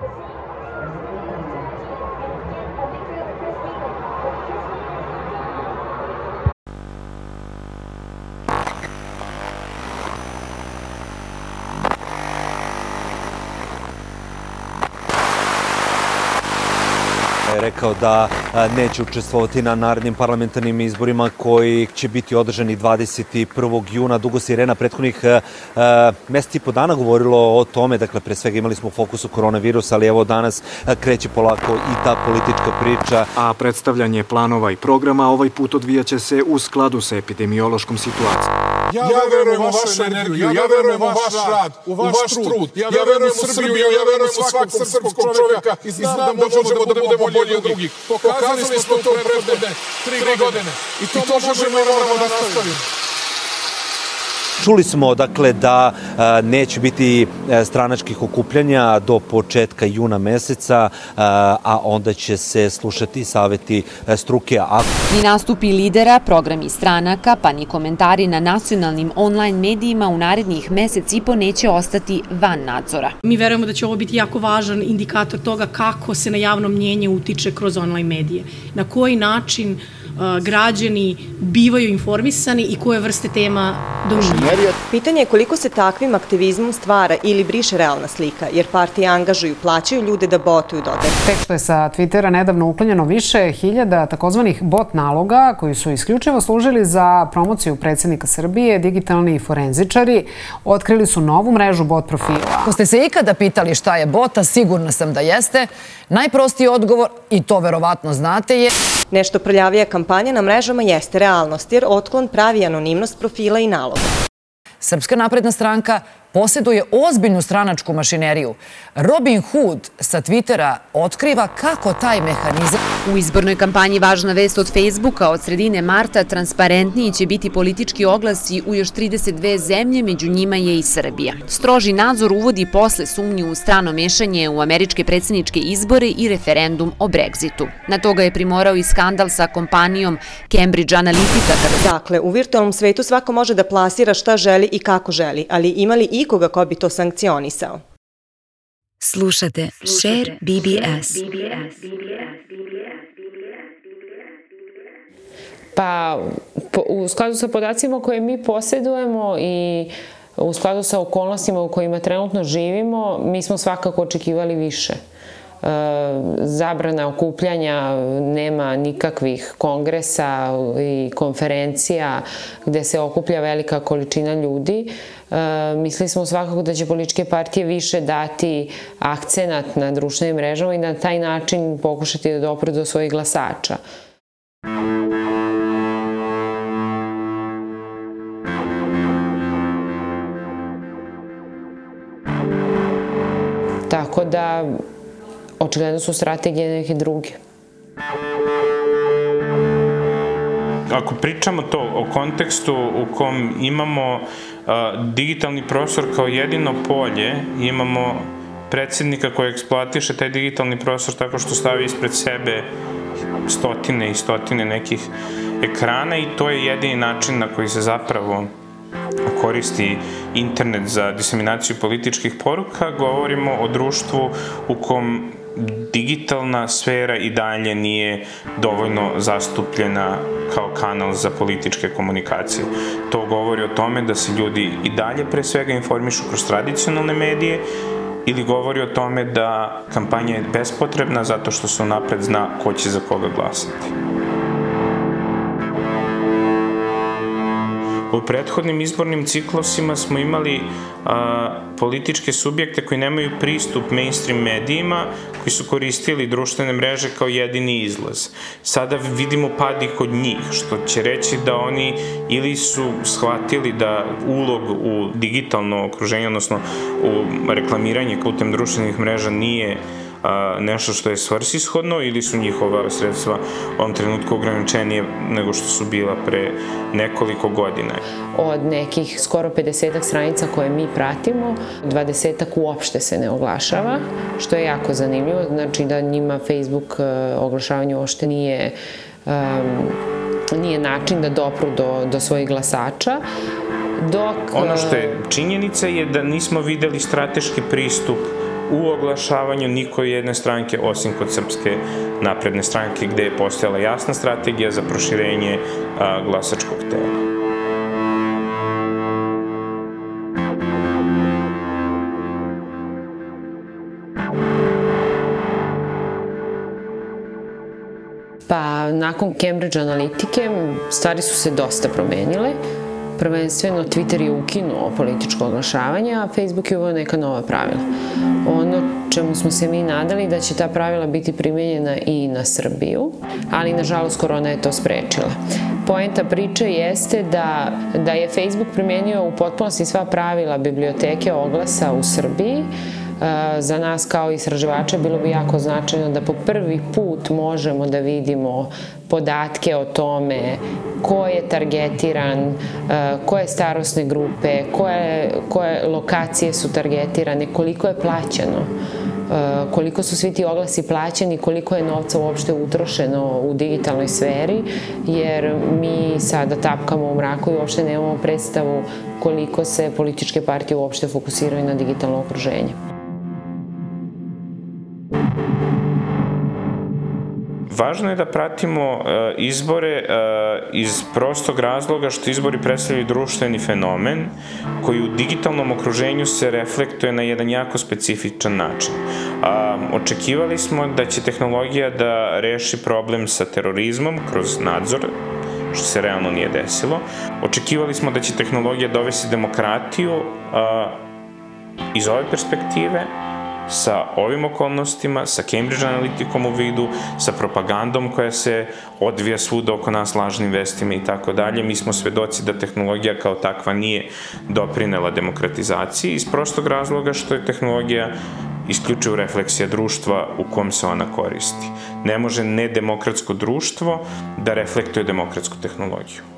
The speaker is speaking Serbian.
Thank you. Je rekao da neće učestvovati na narednim parlamentarnim izborima koji će biti održani 21. juna. Dugo se Irena prethodnih meseci i po dana govorilo o tome, dakle pre svega imali smo fokus u koronavirusa, ali evo danas kreće polako i ta politička priča. A predstavljanje planova i programa ovaj put odvijaće se u skladu sa epidemiološkom situacijom. Ja, ja verujem u vašu energiju, ja verujem u vaš rad, u vaš trud, ja verujem u Srbiju, ja verujem u svakog srpskog čovjeka i znam da možemo da budemo bolji od drugih. Pokazali smo to prethodne tri godine i to možemo i moramo da nastavimo. Čuli smo dakle da neće biti a, stranačkih okupljanja do početka juna meseca, a, onda će se slušati saveti struke. A... Ni nastupi lidera, programi stranaka, pa ni komentari na nacionalnim online medijima u narednih mesec i po neće ostati van nadzora. Mi verujemo da će ovo biti jako važan indikator toga kako se na javno mnjenje utiče kroz online medije. Na koji način građani bivaju informisani i koje vrste tema dominiraju. Pitanje je koliko se takvim aktivizmom stvara ili briše realna slika, jer partije angažuju, plaćaju ljude da botuju dodaju. Tek što je sa Twittera nedavno uklanjeno više hiljada takozvanih bot naloga koji su isključivo služili za promociju predsednika Srbije, digitalni forenzičari otkrili su novu mrežu bot profila. Ako ste se ikada pitali šta je bota, sigurna sam da jeste. Najprostiji odgovor, i to verovatno znate, je... Nešto prljavija kampanja na mrežama jeste realnost, jer otklon pravi anonimnost profila i naloga. Srpska napredna stranka posjeduje ozbiljnu stranačku mašineriju. Robin Hood sa Twittera otkriva kako taj mehanizam... U izbornoj kampanji važna vest od Facebooka od sredine marta transparentniji će biti politički oglasi u još 32 zemlje, među njima je i Srbija. Stroži nadzor uvodi posle sumnju u strano mešanje u američke predsedničke izbore i referendum o Brexitu. Na toga je primorao i skandal sa kompanijom Cambridge Analytica. Dakle, u virtualnom svetu svako može da plasira šta želi i kako želi, ali ima li ikoga ko bi to sankcionisao? Slušate Share BBS. Pa, u skladu sa podacima koje mi posjedujemo i u skladu sa okolnostima u kojima trenutno živimo, mi smo svakako očekivali više. E, zabrana okupljanja, nema nikakvih kongresa i konferencija gde se okuplja velika količina ljudi. E, mislili smo svakako da će političke partije više dati akcenat na društvenim mrežama i na taj način pokušati da dopre do svojih glasača. Očigledno su strategije neke druge. Ako pričamo to o kontekstu u kom imamo uh, digitalni prostor kao jedino polje, imamo predsednika koji eksploatiše taj digitalni prostor tako što stavi ispred sebe stotine i stotine nekih ekrana i to je jedini način na koji se zapravo koristi internet za diseminaciju političkih poruka, govorimo o društvu u kom digitalna sfera i dalje nije dovoljno zastupljena kao kanal za političke komunikacije. To govori o tome da se ljudi i dalje pre svega informišu kroz tradicionalne medije ili govori o tome da kampanja je bespotrebna zato što se napred zna ko će za koga glasati. U prethodnim izbornim ciklusima smo imali a, političke subjekte koji nemaju pristup mainstream medijima, koji su koristili društvene mreže kao jedini izlaz. Sada vidimo pad i kod njih, što će reći da oni ili su shvatili da ulog u digitalno okruženje, odnosno u reklamiranje putem društvenih mreža nije a, nešto što je svrsishodno ili su njihova sredstva u ovom trenutku ograničenije nego što su bila pre nekoliko godina. Od nekih skoro 50 stranica koje mi pratimo, 20 uopšte se ne oglašava, što je jako zanimljivo, znači da njima Facebook oglašavanje uopšte nije um, nije način da dopru do, do svojih glasača. Dok, ono što je činjenica je da nismo videli strateški pristup u oglašavanju niko jedne stranke, osim kod Srpske napredne stranke, gde je postojala jasna strategija za proširenje a, glasačkog tela. Pa nakon Cambridge analitike stvari su se dosta promenile. Prvenstveno Twitter je ukinuo političko oglašavanje, a Facebook je uveo neka nova pravila. Ono čemu smo se mi nadali da će ta pravila biti primenjena i na Srbiju, ali nažalost korona je to sprečila. Poenta priče jeste da, da je Facebook primenio u potpunosti sva pravila biblioteke oglasa u Srbiji, za nas kao istraživače bilo bi jako značajno da po prvi put možemo da vidimo podatke o tome ko je targetiran, koje starosne grupe, koje, koje lokacije su targetirane, koliko je plaćeno koliko su svi ti oglasi plaćeni, koliko je novca uopšte utrošeno u digitalnoj sferi, jer mi sada tapkamo u mraku i uopšte nemamo predstavu koliko se političke partije uopšte fokusiraju na digitalno okruženje. Važno je da pratimo uh, izbore uh, iz prostog razloga što izbori predstavljaju društveni fenomen koji u digitalnom okruženju se reflektuje na jedan jako specifičan način. Očekivali smo da će tehnologija da reši problem sa terorizmom kroz nadzor što se realno nije desilo. Očekivali smo da će tehnologija dovesti demokratiju uh, iz ove perspektive, sa ovim okolnostima, sa Cambridge analitikom u vidu, sa propagandom koja se odvija svuda oko nas lažnim vestima i tako dalje. Mi smo svedoci da tehnologija kao takva nije doprinela demokratizaciji iz prostog razloga što je tehnologija isključivo refleksija društva u kom se ona koristi. Ne može nedemokratsko društvo da reflektuje demokratsku tehnologiju.